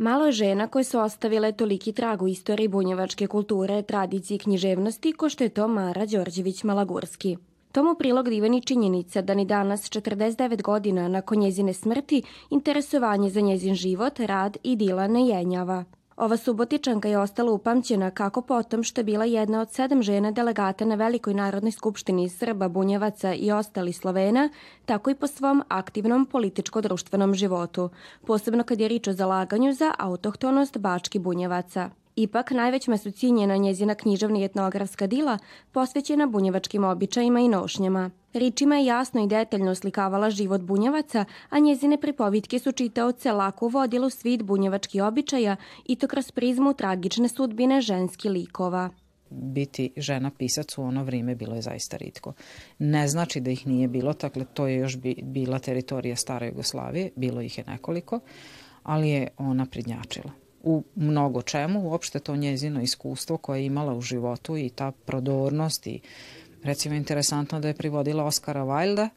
Malo je žena koje su ostavile toliki trag u istoriji bunjevačke kulture, tradiciji i književnosti ko što je to Mara Đorđević-Malagurski. Tomu prilog diveni činjenica da ni danas, 49 godina nakon njezine smrti, interesovanje za njezin život, rad i dila ne jenjava. Ova Subotičanka je ostala upamćena kako potom što je bila jedna od sedam žena delegata na Velikoj narodnoj skupštini Srba, Bunjevaca i ostali Slovena, tako i po svom aktivnom političko-društvenom životu, posebno kad je rič o zalaganju za autohtonost Bački Bunjevaca. Ipak, najvećme su cinjena njezina književna i etnografska dila posvećena bunjevačkim običajima i nošnjama. Ričima je jasno i detaljno slikavala život bunjevaca, a njezine pripovitke su čitaoce lako vodilo svit bunjevački običaja i to kroz prizmu tragične sudbine ženski likova biti žena pisac u ono vrijeme bilo je zaista ritko. Ne znači da ih nije bilo, dakle to je još bi, bila teritorija stare Jugoslavije, bilo ih je nekoliko, ali je ona prednjačila u mnogo čemu, uopšte to njezino iskustvo koje je imala u životu i ta prodornost i recimo interesantno da je privodila Oskara Wilda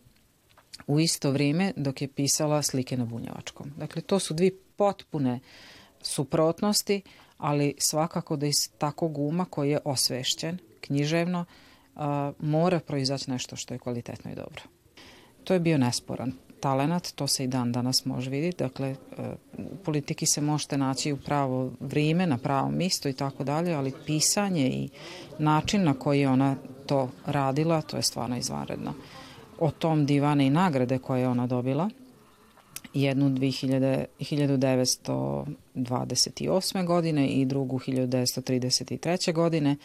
u isto vrijeme dok je pisala slike na bunjevačkom. Dakle, to su dvi potpune suprotnosti, ali svakako da iz takog uma koji je osvešćen književno a, mora proizaći nešto što je kvalitetno i dobro. To je bio nesporan talenat, to se i dan danas može vidjeti, dakle e, u politiki se možete naći u pravo vrijeme, na pravom mjestu i tako dalje, ali pisanje i način na koji ona to radila, to je stvarno izvanredno. O tom divane i nagrade koje je ona dobila, jednu 1928. godine i drugu 1933. godine,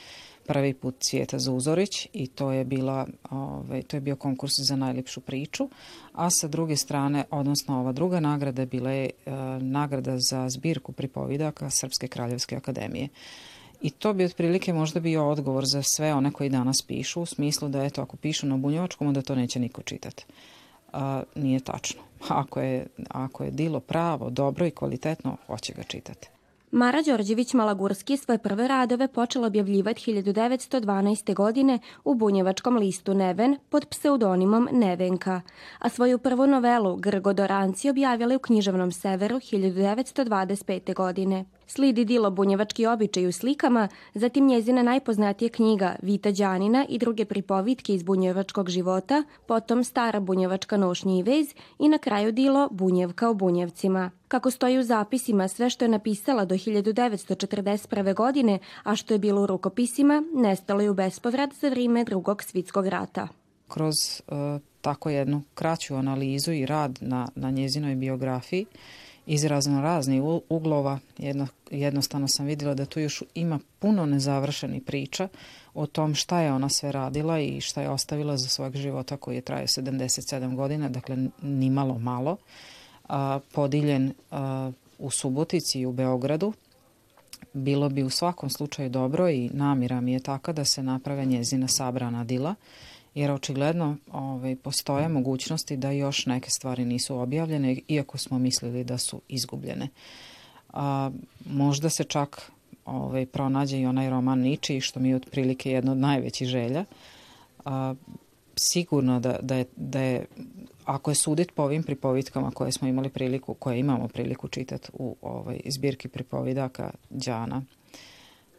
prvi put Cvijeta Zuzorić i to je, bila, ovaj, to je bio konkurs za najljepšu priču, a sa druge strane, odnosno ova druga nagrada bila je eh, nagrada za zbirku pripovidaka Srpske kraljevske akademije. I to bi otprilike možda bio odgovor za sve one koji danas pišu, u smislu da eto, ako pišu na bunjevačkom, onda to neće niko čitati. A, nije tačno. Ako je, ako je dilo pravo, dobro i kvalitetno, hoće ga čitati. Mara Đorđević-Malagurski svoje prve radove počela objavljivati 1912. godine u bunjevačkom listu Neven pod pseudonimom Nevenka, a svoju prvu novelu Grgo Doranci objavila je u književnom severu 1925. godine. Slidi Dilo bunjevački običaj u slikama, zatim njezina najpoznatija knjiga Vita Đanina i druge pripovitke iz bunjevačkog života, potom stara bunjevačka nošnja i vez i na kraju Dilo Bunjevka o bunjevcima. Kako stoji u zapisima, sve što je napisala do 1941. godine, a što je bilo u rukopisima, nestalo je u bespovrat za vrijeme drugog svitskog rata. Kroz uh, tako jednu kraću analizu i rad na, na njezinoj biografiji, uh, iz razno raznih uglova. Jedno, jednostavno sam vidjela da tu još ima puno nezavršenih priča o tom šta je ona sve radila i šta je ostavila za svog života koji je trajao 77 godina, dakle nimalo malo, a, podiljen a, u Subotici i u Beogradu. Bilo bi u svakom slučaju dobro i namira mi je taka da se naprave njezina sabrana dila jer očigledno ovaj, postoje mogućnosti da još neke stvari nisu objavljene, iako smo mislili da su izgubljene. A, možda se čak ovaj, pronađe i onaj roman Niči, što mi je otprilike jedna od najvećih želja. A, sigurno da, da, je, da je, ako je sudit po ovim pripovitkama koje smo imali priliku, koje imamo priliku čitati u ovaj, zbirki pripovidaka Đana,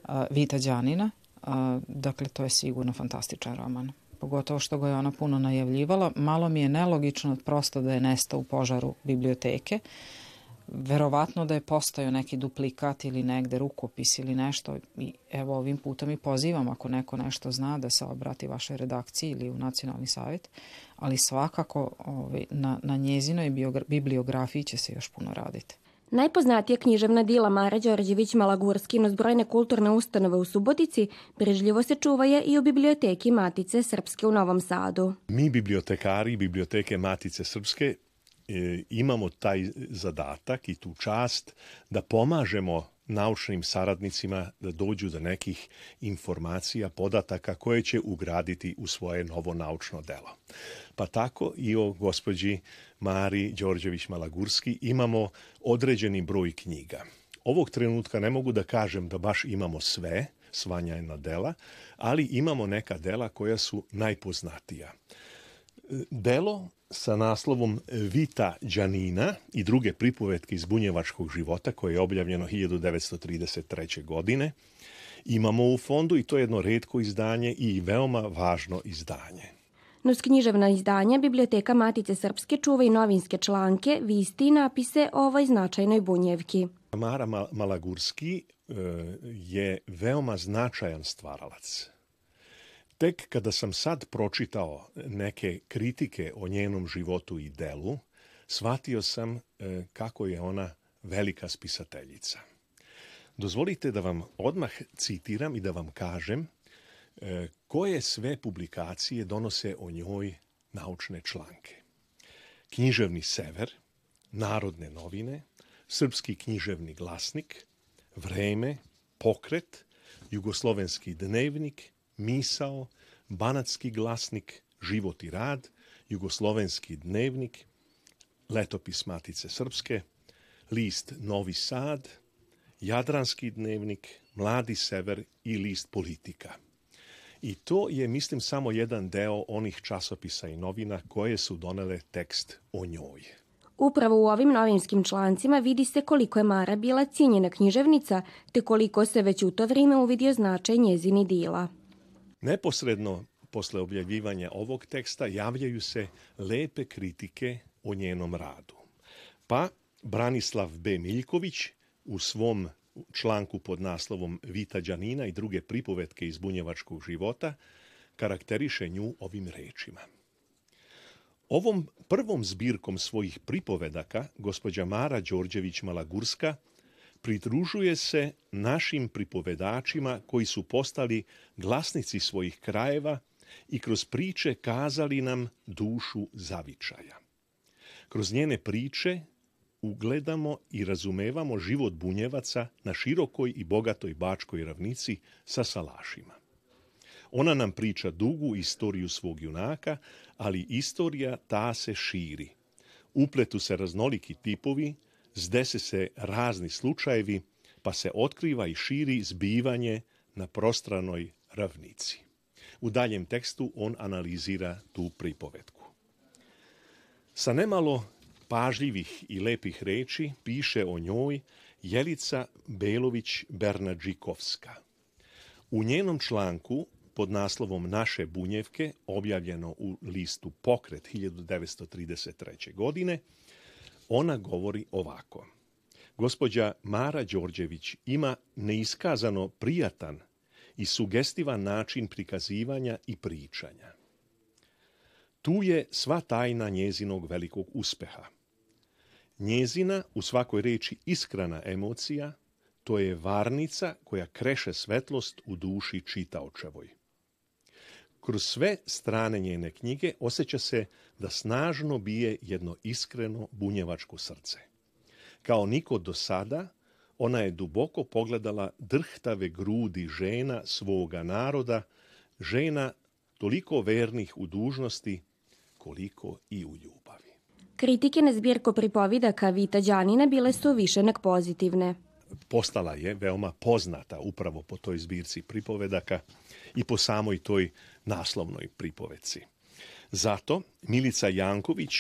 a, Vita Đanina, a, dakle to je sigurno fantastičan roman pogotovo što ga je ona puno najavljivala, malo mi je nelogično prosto da je nestao u požaru biblioteke. Verovatno da je postao neki duplikat ili negde rukopis ili nešto i evo ovim putem i pozivam ako neko nešto zna da se obrati vašoj redakciji ili u nacionalni savjet, ali svakako ovaj, na, na njezinoj biografiji će se još puno raditi. Najpoznatija književna dila Mara Đorđević Malagurski no brojne kulturne ustanove u Subotici brežljivo se čuvaje i u biblioteki Matice Srpske u Novom Sadu. Mi bibliotekari biblioteke Matice Srpske e, imamo taj zadatak i tu čast da pomažemo naučnim saradnicima da dođu do nekih informacija, podataka koje će ugraditi u svoje novo naučno delo. Pa tako i o gospođi Mari Đorđević-Malagurski imamo određeni broj knjiga. Ovog trenutka ne mogu da kažem da baš imamo sve svanjajna dela, ali imamo neka dela koja su najpoznatija. Delo sa naslovom Vita Đanina i druge pripovetke iz bunjevačkog života koje je objavljeno 1933. godine imamo u fondu i to je jedno redko izdanje i veoma važno izdanje. Nos književna izdanja Biblioteka Matice Srpske čuva i novinske članke, visti i napise o ovoj značajnoj bunjevki. Mara Malagurski e, je veoma značajan stvaralac Tek kada sam sad pročitao neke kritike o njenom životu i delu, shvatio sam e, kako je ona velika spisateljica. Dozvolite da vam odmah citiram i da vam kažem e, koje sve publikacije donose o njoj naučne članke. Književni sever, Narodne novine, Srpski književni glasnik, Vreme, Pokret, Jugoslovenski dnevnik Misao, Banatski glasnik, Život i rad, Jugoslovenski dnevnik, Letopis Matice Srpske, List Novi Sad, Jadranski dnevnik, Mladi sever i List politika. I to je, mislim, samo jedan deo onih časopisa i novina koje su donele tekst o njoj. Upravo u ovim novinskim člancima vidi se koliko je Mara bila cijenjena književnica, te koliko se već u to vrijeme uvidio značaj njezini dila. Neposredno posle objavljivanja ovog teksta javljaju se lepe kritike o njenom radu. Pa Branislav B. Miljković u svom članku pod naslovom Vita Đanina i druge pripovetke iz bunjevačkog života karakteriše nju ovim rečima. Ovom prvom zbirkom svojih pripovedaka gospođa Mara Đorđević Malagurska pridružuje se našim pripovedačima koji su postali glasnici svojih krajeva i kroz priče kazali nam dušu zavičaja. Kroz njene priče ugledamo i razumevamo život bunjevaca na širokoj i bogatoj bačkoj ravnici sa salašima. Ona nam priča dugu istoriju svog junaka, ali istorija ta se širi. Upletu se raznoliki tipovi, zdese se razni slučajevi, pa se otkriva i širi zbivanje na prostranoj ravnici. U daljem tekstu on analizira tu pripovetku. Sa nemalo pažljivih i lepih reči piše o njoj Jelica Belović-Bernadžikovska. U njenom članku pod naslovom Naše bunjevke, objavljeno u listu Pokret 1933. godine, Ona govori ovako. Gospođa Mara Đorđević ima neiskazano prijatan i sugestivan način prikazivanja i pričanja. Tu je sva tajna njezinog velikog uspeha. Njezina, u svakoj reči iskrana emocija, to je varnica koja kreše svetlost u duši čitaočevoj. Kroz sve strane njene knjige osjeća se da snažno bije jedno iskreno bunjevačko srce. Kao niko do sada, ona je duboko pogledala drhtave grudi žena svoga naroda, žena toliko vernih u dužnosti koliko i u ljubavi. Kritike na zbirko pripovidaka Vita Đanina bile su više nek pozitivne. Postala je veoma poznata upravo po toj zbirci pripovedaka i po samoj toj naslovnoj pripoveci. Zato Milica Janković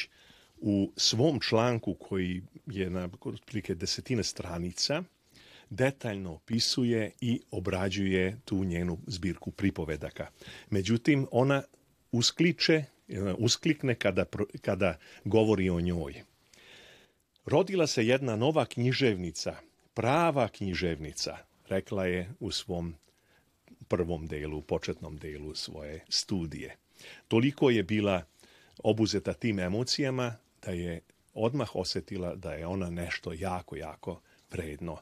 u svom članku koji je na otprilike desetine stranica detaljno opisuje i obrađuje tu njenu zbirku pripovedaka. Međutim, ona uskliče, usklikne kada, kada govori o njoj. Rodila se jedna nova književnica, prava književnica, rekla je u svom prvom delu, početnom delu svoje studije. Toliko je bila obuzeta tim emocijama da je odmah osetila da je ona nešto jako, jako vredno,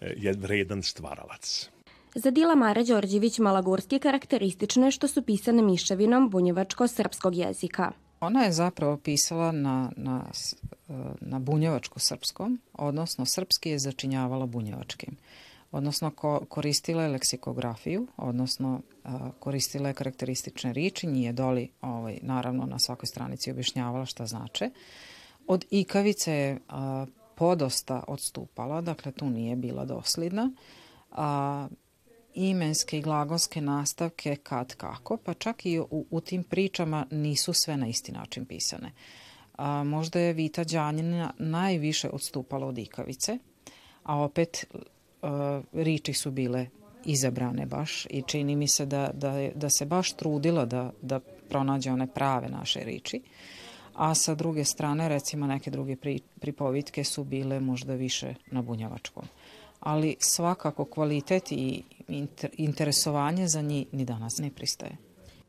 e, je vredan stvaralac. Za Dila Mare Đorđević Malagurski karakteristično je što su pisane miševinom bunjevačko-srpskog jezika. Ona je zapravo pisala na, na, e, na bunjevačko-srpskom, odnosno srpski je začinjavala bunjevačkim odnosno ko, koristila je leksikografiju, odnosno a, koristila je karakteristične riči, nije doli ovaj, naravno na svakoj stranici objašnjavala šta znače. Od ikavice je a, podosta odstupala, dakle tu nije bila dosledna. A, imenske i glagonske nastavke kad kako, pa čak i u, u tim pričama nisu sve na isti način pisane. A, možda je Vita Đanjina najviše odstupala od ikavice, a opet riči su bile izabrane baš i čini mi se da, da, da se baš trudila da, da pronađe one prave naše riči. A sa druge strane, recimo, neke druge pri, pripovitke su bile možda više na bunjavačkom. Ali svakako kvalitet i inter, interesovanje za njih ni danas ne pristaje.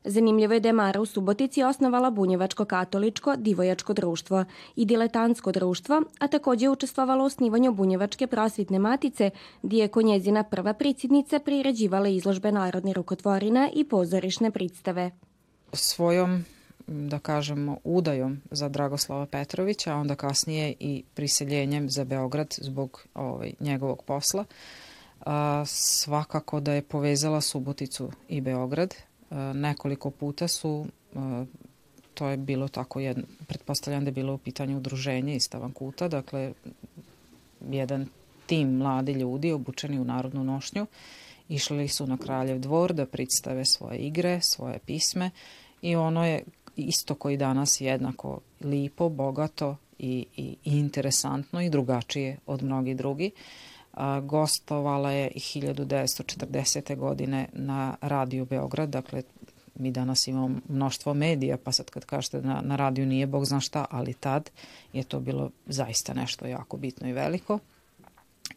Zanimljivo je da je Mara u Subotici osnovala bunjevačko katoličko divojačko društvo i diletantsko društvo, a takođe je učestvovala u osnivanju bunjevačke prosvitne matice, gdje je ko njezina prva pricidnica priređivala izložbe narodne rukotvorina i pozorišne predstave. Svojom da kažemo, udajom za Dragoslava Petrovića, a onda kasnije i priseljenjem za Beograd zbog ovaj, njegovog posla. A, svakako da je povezala Suboticu i Beograd, E, nekoliko puta su e, to je bilo tako jedno, pretpostavljam da je bilo u pitanju udruženje iz Stavankuta, dakle jedan tim mladi ljudi obučeni u narodnu nošnju išli su na Kraljev dvor da predstave svoje igre, svoje pisme i ono je isto koji danas jednako lipo, bogato i, i, i interesantno i drugačije od mnogi drugi. Uh, gostovala je 1940. godine na radiju Beograd, dakle mi danas imamo mnoštvo medija, pa sad kad kažete na, da na radiju nije bog zna šta, ali tad je to bilo zaista nešto jako bitno i veliko.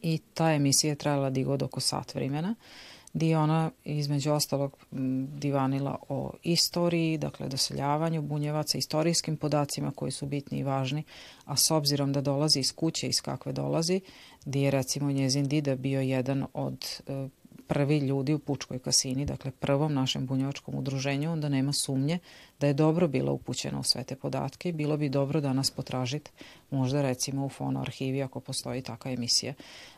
I ta emisija je trajala digod oko sat vremena. Uh, gdje je ona između ostalog divanila o istoriji, dakle doseljavanju bunjevaca, istorijskim podacima koji su bitni i važni, a s obzirom da dolazi iz kuće iz kakve dolazi, gdje je recimo njezin dida bio jedan od e, prvi ljudi u Pučkoj kasini, dakle prvom našem bunjevačkom udruženju, onda nema sumnje da je dobro bila upućena u sve te podatke i bilo bi dobro da nas potražite, možda recimo u Fono arhivi ako postoji takva emisija.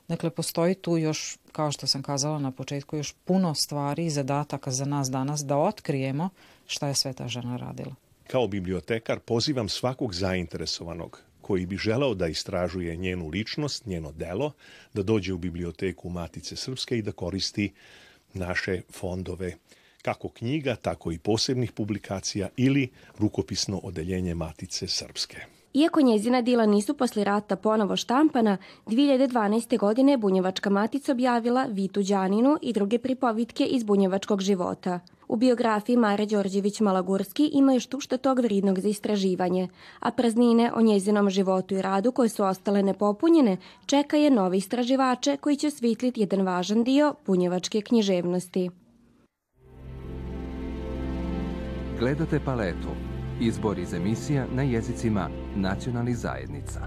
Dakle, postoji tu još, kao što sam kazala na početku, još puno stvari i zadataka za nas danas da otkrijemo šta je sve ta žena radila. Kao bibliotekar pozivam svakog zainteresovanog koji bi želeo da istražuje njenu ličnost, njeno delo, da dođe u biblioteku Matice Srpske i da koristi naše fondove kako knjiga, tako i posebnih publikacija ili rukopisno odeljenje Matice Srpske. Iako njezina dila nisu posle rata ponovo štampana, 2012. godine Bunjevačka matica objavila Vitu Đaninu i druge pripovitke iz bunjevačkog života. U biografiji Mare Đorđević-Malagurski ima još tušta tog vridnog za istraživanje, a praznine o njezinom životu i radu koje su ostale nepopunjene čeka je novi istraživače koji će osvitliti jedan važan dio bunjevačke književnosti. Gledate paletu Izbor iz emisija na jezicima nacionalnih zajednica.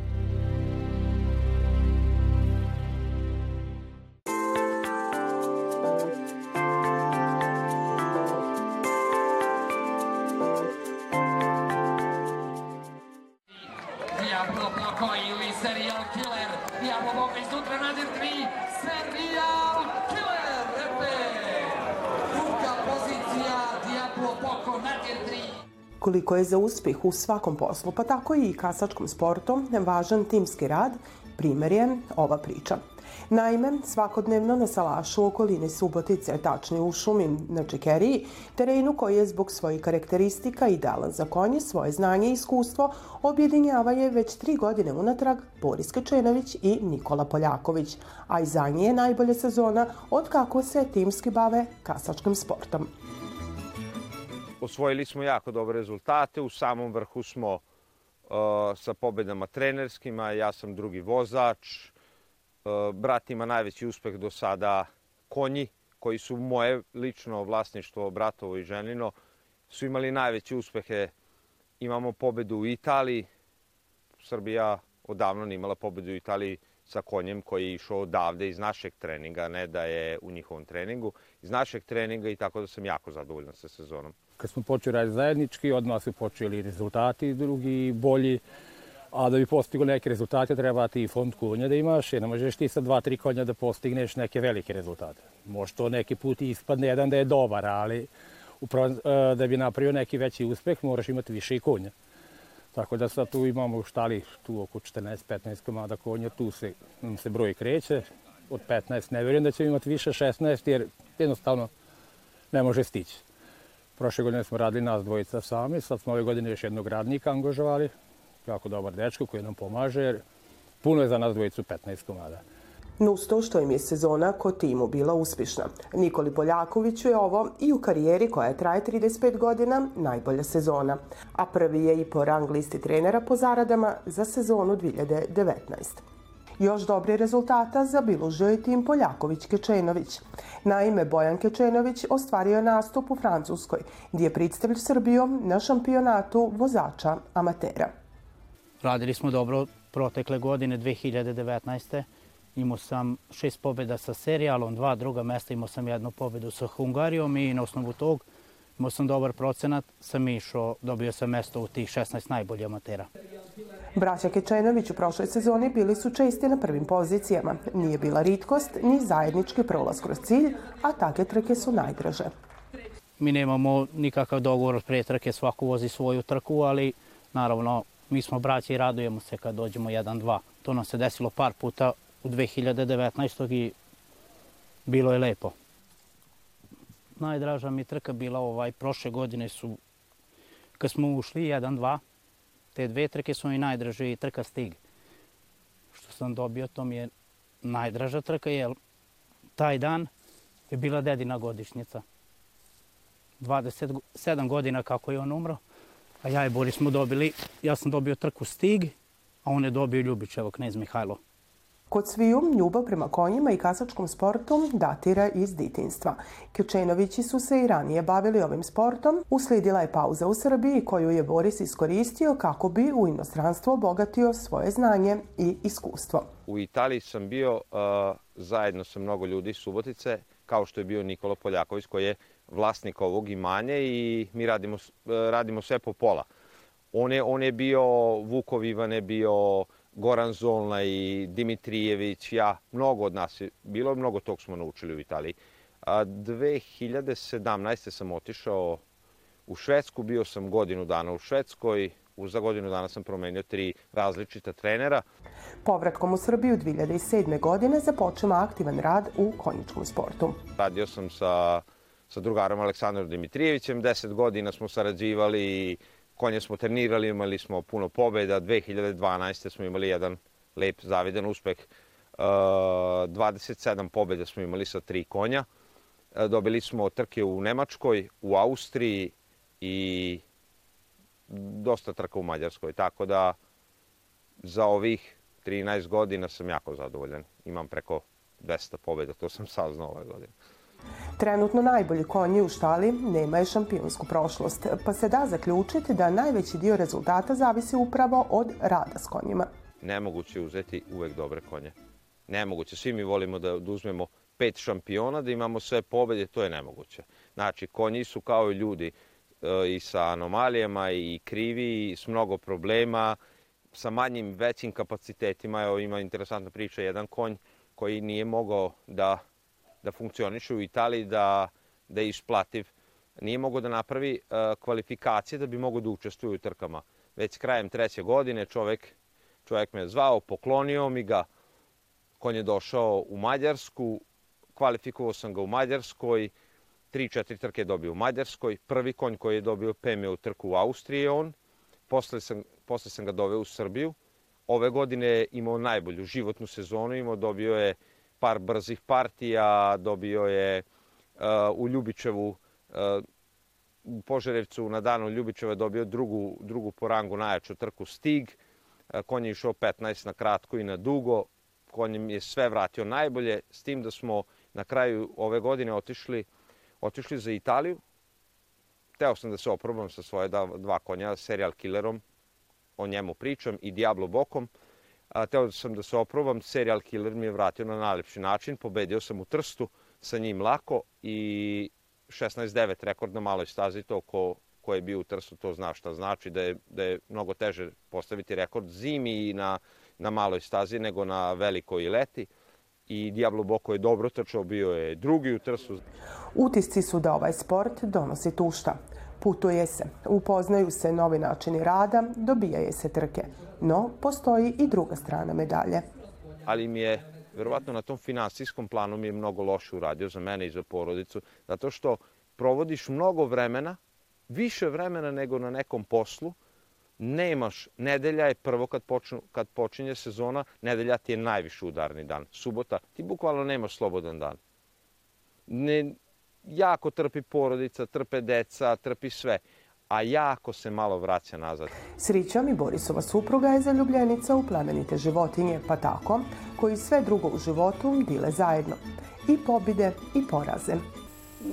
Diablo Bloko Serial Killer. Diablo i sutra Serial Killer. Epe! Druga pozicija, Diablo Bloko, Nadir 3. Koliko je za uspeh u svakom poslu, pa tako i kasačkom sportom, važan timski rad, primer je ova priča. Naime, svakodnevno na salašu u okolini Subotice, tačnije u šumi na Čekeriji, terenu koji je zbog svojih karakteristika idealan za konje, svoje znanje i iskustvo objedinjava je već tri godine unatrag Boris Kačenović i Nikola Poljaković, a i za nje je najbolja sezona od kako se timski bave kasačkim sportom osvojili smo jako dobre rezultate, u samom vrhu smo uh, sa pobedama trenerskima, ja sam drugi vozač, uh, brat ima najveći uspeh do sada konji, koji su moje lično vlasništvo, bratovo i ženino, su imali najveće uspehe. Imamo pobedu u Italiji, Srbija odavno nije imala pobedu u Italiji sa konjem koji je išao odavde iz našeg treninga, ne da je u njihovom treningu, iz našeg treninga i tako da sam jako zadovoljan sa sezonom kad smo počeli raditi zajednički, odmah su počeli rezultati drugi, bolji, a da bi postigli neke rezultate treba ti i fond konja da imaš, jer ne možeš ti sa dva, tri konja da postigneš neke velike rezultate. Možda to neki put ispadne jedan da je dobar, ali upravo e, da bi napravio neki veći uspeh moraš imati više i konja. Tako da sad tu imamo štali tu oko 14-15 komada konja, tu se, nam se broj kreće, od 15 ne verujem da ćemo imati više 16 jer jednostavno ne može stići. Prošle godine smo radili nas dvojica sami, sad smo ove godine još jednog radnika angažovali, jako dobar dečko koji nam pomaže, jer puno je za nas dvojicu 15 komada. Nus to što im je sezona ko timu bila uspješna. Nikoli Poljakoviću je ovo i u karijeri koja traje 35 godina najbolja sezona, a prvi je i po rang listi trenera po zaradama za sezonu 2019. Još dobri rezultata zabilužio je tim Poljaković-Kečenović. Naime, Bojan Kečenović ostvario je nastup u Francuskoj, gdje je predstavlj Srbijom na šampionatu vozača amatera. Radili smo dobro protekle godine 2019. Imao sam šest pobjeda sa serijalom, dva druga mesta, imao sam jednu pobjedu sa Hungarijom i na osnovu tog imao sam dobar procenat, sam išao, dobio sam mesto u tih 16 najboljih amatera. Braća Kečenović u prošloj sezoni bili su česti na prvim pozicijama. Nije bila ritkost ni zajednički prolaz kroz cilj, a take trke su najdraže. Mi nemamo nikakav dogovor od pretrke, svako vozi svoju trku, ali naravno mi smo braća i radujemo se kad dođemo 1-2. To nam se desilo par puta u 2019. i bilo je lepo najdraža mi trka bila ovaj, prošle godine su, kad smo ušli jedan, dva, te dve trke su mi najdraže i trka Stig. Što sam dobio, to mi je najdraža trka, jer taj dan je bila dedina godišnjica. 27 godina kako je on umro, a ja i Boris smo dobili, ja sam dobio trku Stig, a on je dobio Ljubičevo, knez Mihajlo. Kod sviju ljubav prema konjima i kasačkom sportu datira iz ditinstva. Kjučenovići su se i ranije bavili ovim sportom, usledila je pauza u Srbiji koju je Boris iskoristio kako bi u inostranstvo obogatio svoje znanje i iskustvo. U Italiji sam bio uh, zajedno sa mnogo ljudi iz Subotice, kao što je bio Nikola Poljaković koji je vlasnik ovog imanja i mi radimo, uh, radimo sve po pola. On je, on je bio Vukov Ivan, je bio Goran Zolna i Dimitrijević, ja, mnogo od nas je bilo, mnogo tog smo naučili u Italiji. A 2017. sam otišao u Švedsku, bio sam godinu dana u Švedskoj, u za godinu dana sam promenio tri različita trenera. Povratkom u Srbiju 2007. godine započeva aktivan rad u konjičkom sportu. Radio sam sa, sa drugarom Aleksandrom Dimitrijevićem, deset godina smo sarađivali i konje smo trenirali, imali smo puno pobeda, 2012. smo imali jedan lep zavidan uspeh. 27 e, pobeda smo imali sa tri konja. E, dobili smo trke u Nemačkoj, u Austriji i dosta trka u Mađarskoj. Tako da za ovih 13 godina sam jako zadovoljan. Imam preko 200 pobeda, to sam saznao ove godine. Trenutno najbolji konji u štali nemaju šampionsku prošlost, pa se da zaključiti da najveći dio rezultata zavisi upravo od rada s konjima. Nemoguće je uzeti uvek dobre konje. Nemoguće. Svi mi volimo da uzmemo pet šampiona, da imamo sve pobede, to je nemoguće. Znači, konji su kao i ljudi e, i sa anomalijama i krivi, i s mnogo problema, sa manjim, većim kapacitetima. Evo, ima interesantna priča, jedan konj koji nije mogao da da funkcioniše u Italiji, da, da je isplativ. Nije mogao da napravi uh, kvalifikacije da bi mogao da učestvuje u trkama. Već krajem treće godine čovek, čovek me zvao, poklonio mi ga. Konj je došao u Mađarsku, kvalifikovao sam ga u Mađarskoj, 3-4 trke je dobio u Mađarskoj, prvi konj koji je dobio PMU trku u Austriji je on, posle sam, posle sam ga doveo u Srbiju, ove godine je imao najbolju životnu sezonu, imao dobio je par brzih partija, dobio je e, u Ljubičevu, e, u Požarevcu na danu Ljubičeva dobio drugu, drugu po rangu najjaču trku Stig, e, Konje je išao 15 na kratko i na dugo, konjem je sve vratio najbolje, s tim da smo na kraju ove godine otišli, otišli za Italiju. Teo sam da se oprobam sa svoje dva konja, Serial Killerom, o njemu pričam, i Diablo Bokom a, teo sam da se oprobam, serial killer mi je vratio na najlepši način, pobedio sam u Trstu sa njim lako i 16-9 rekord na maloj stazi, to ko, ko je bio u Trstu to zna šta znači, da je, da je mnogo teže postaviti rekord zimi i na, na maloj stazi nego na velikoj i leti i Diablo Boko je dobro trčao, bio je drugi u trstu. Utisci su da ovaj sport donosi tušta. Putuje se, upoznaju se novi načini rada, dobijaju se trke. No, postoji i druga strana medalje. Ali mi je, verovatno na tom finansijskom planu mi je mnogo loše uradio za mene i za porodicu, zato što provodiš mnogo vremena, više vremena nego na nekom poslu, nemaš, nedelja je prvo kad, počnu, kad počinje sezona, nedelja ti je najviše udarni dan. Subota, ti bukvalno nemaš slobodan dan. Ne, jako trpi porodica, trpe deca, trpi sve a jako se malo vraća nazad. Srićom i Borisova supruga je zaljubljenica u plemenite životinje, pa tako, koji sve drugo u životu dile zajedno. I pobide i poraze.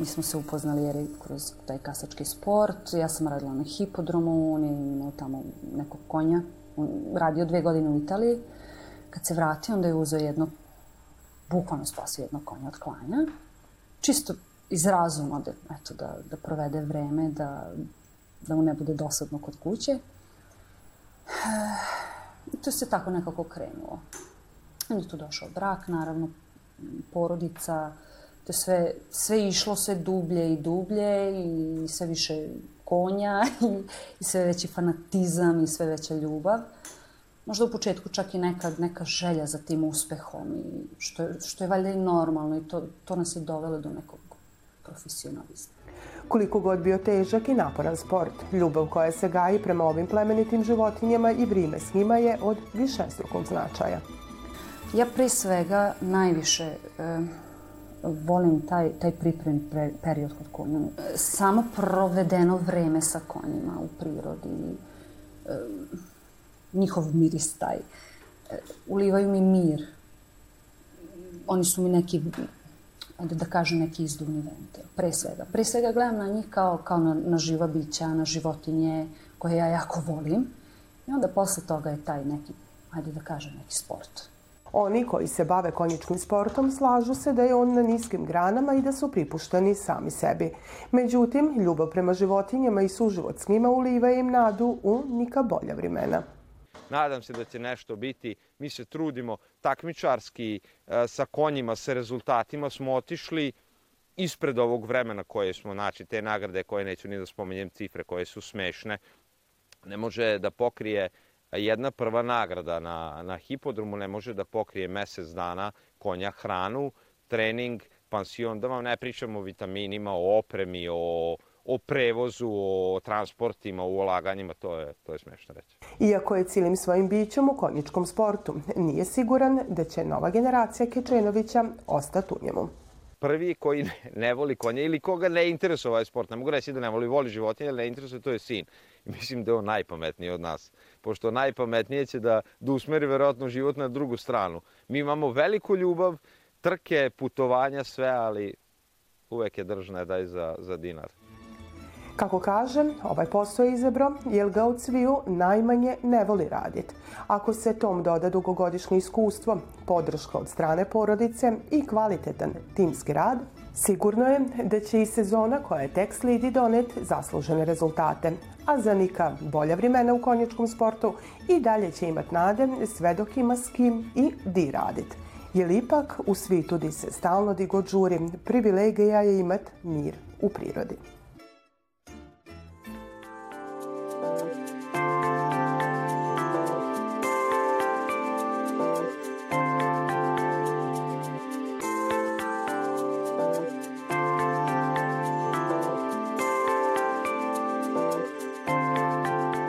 Mi smo se upoznali jer je kroz taj kasački sport. Ja sam radila na hipodromu, on je imao tamo nekog konja. On radio dve godine u Italiji. Kad se vratio, onda je uzeo jedno, bukvalno spasio jedno konja od klanja. Čisto iz razuma, da, eto, da, da provede vreme, da, da mu ne bude dosadno kod kuće. I to se tako nekako krenulo. Onda tu došao brak, naravno, porodica, to sve, sve išlo sve dublje i dublje i sve više konja i, i sve veći fanatizam i sve veća ljubav. Možda u početku čak i neka, neka želja za tim uspehom, i što, što je valjda i normalno i to, to nas je dovelo do nekog profesionalizma. Koliko god bio težak i naporan sport, ljubav koja se gaji prema ovim plemenitim životinjama i brime s njima je od višestrukog značaja. Ja pre svega najviše e, volim taj, taj priprem pre, period kod konjama. Samo provedeno vreme sa konjima u prirodi, e, njihov miris taj, e, ulivaju mi mir. Oni su mi neki onda da kažem, neki izduvni ventil, pre svega. Pre svega gledam na njih kao, kao na, na živa bića, na životinje koje ja jako volim i onda posle toga je taj neki, ajde da kažem, neki sport. Oni koji se bave konjičkim sportom slažu se da je on na niskim granama i da su pripušteni sami sebi. Međutim, ljubav prema životinjama i suživot s njima uliva im nadu u nika bolja vremena nadam se da će nešto biti. Mi se trudimo takmičarski e, sa konjima, sa rezultatima smo otišli ispred ovog vremena koje smo, znači te nagrade koje neću ni da spomenjem cifre koje su smešne, ne može da pokrije jedna prva nagrada na, na hipodromu, ne može da pokrije mesec dana konja hranu, trening, pansion, da vam ne pričamo o vitaminima, o opremi, o o prevozu, o transportima, o ulaganjima, to je, to je smešno reći. Iako je cilim svojim bićem u konjičkom sportu, nije siguran da će nova generacija Kečenovića ostati u njemu prvi koji ne voli konje ili koga ne interesuje ovaj sport. Ne mogu reći da ne voli, voli životinje, ali ne interesuje, to je sin. I mislim da je on najpametniji od nas. Pošto najpametnije će da, da usmeri verovatno život na drugu stranu. Mi imamo veliku ljubav, trke, putovanja, sve, ali uvek je držna daj za, za dinar. Kako kažem, ovaj posao je izebro jer ga u cviju najmanje ne voli raditi. Ako se tom doda dugogodišnje iskustvo, podrška od strane porodice i kvalitetan timski rad, Sigurno je da će i sezona koja je tek slidi donet zaslužene rezultate, a za Nika bolja vremena u konjičkom sportu i dalje će imat nade sve dok ima s kim i di radit. Jer ipak u svitu di se stalno di god privilegija je imat mir u prirodi.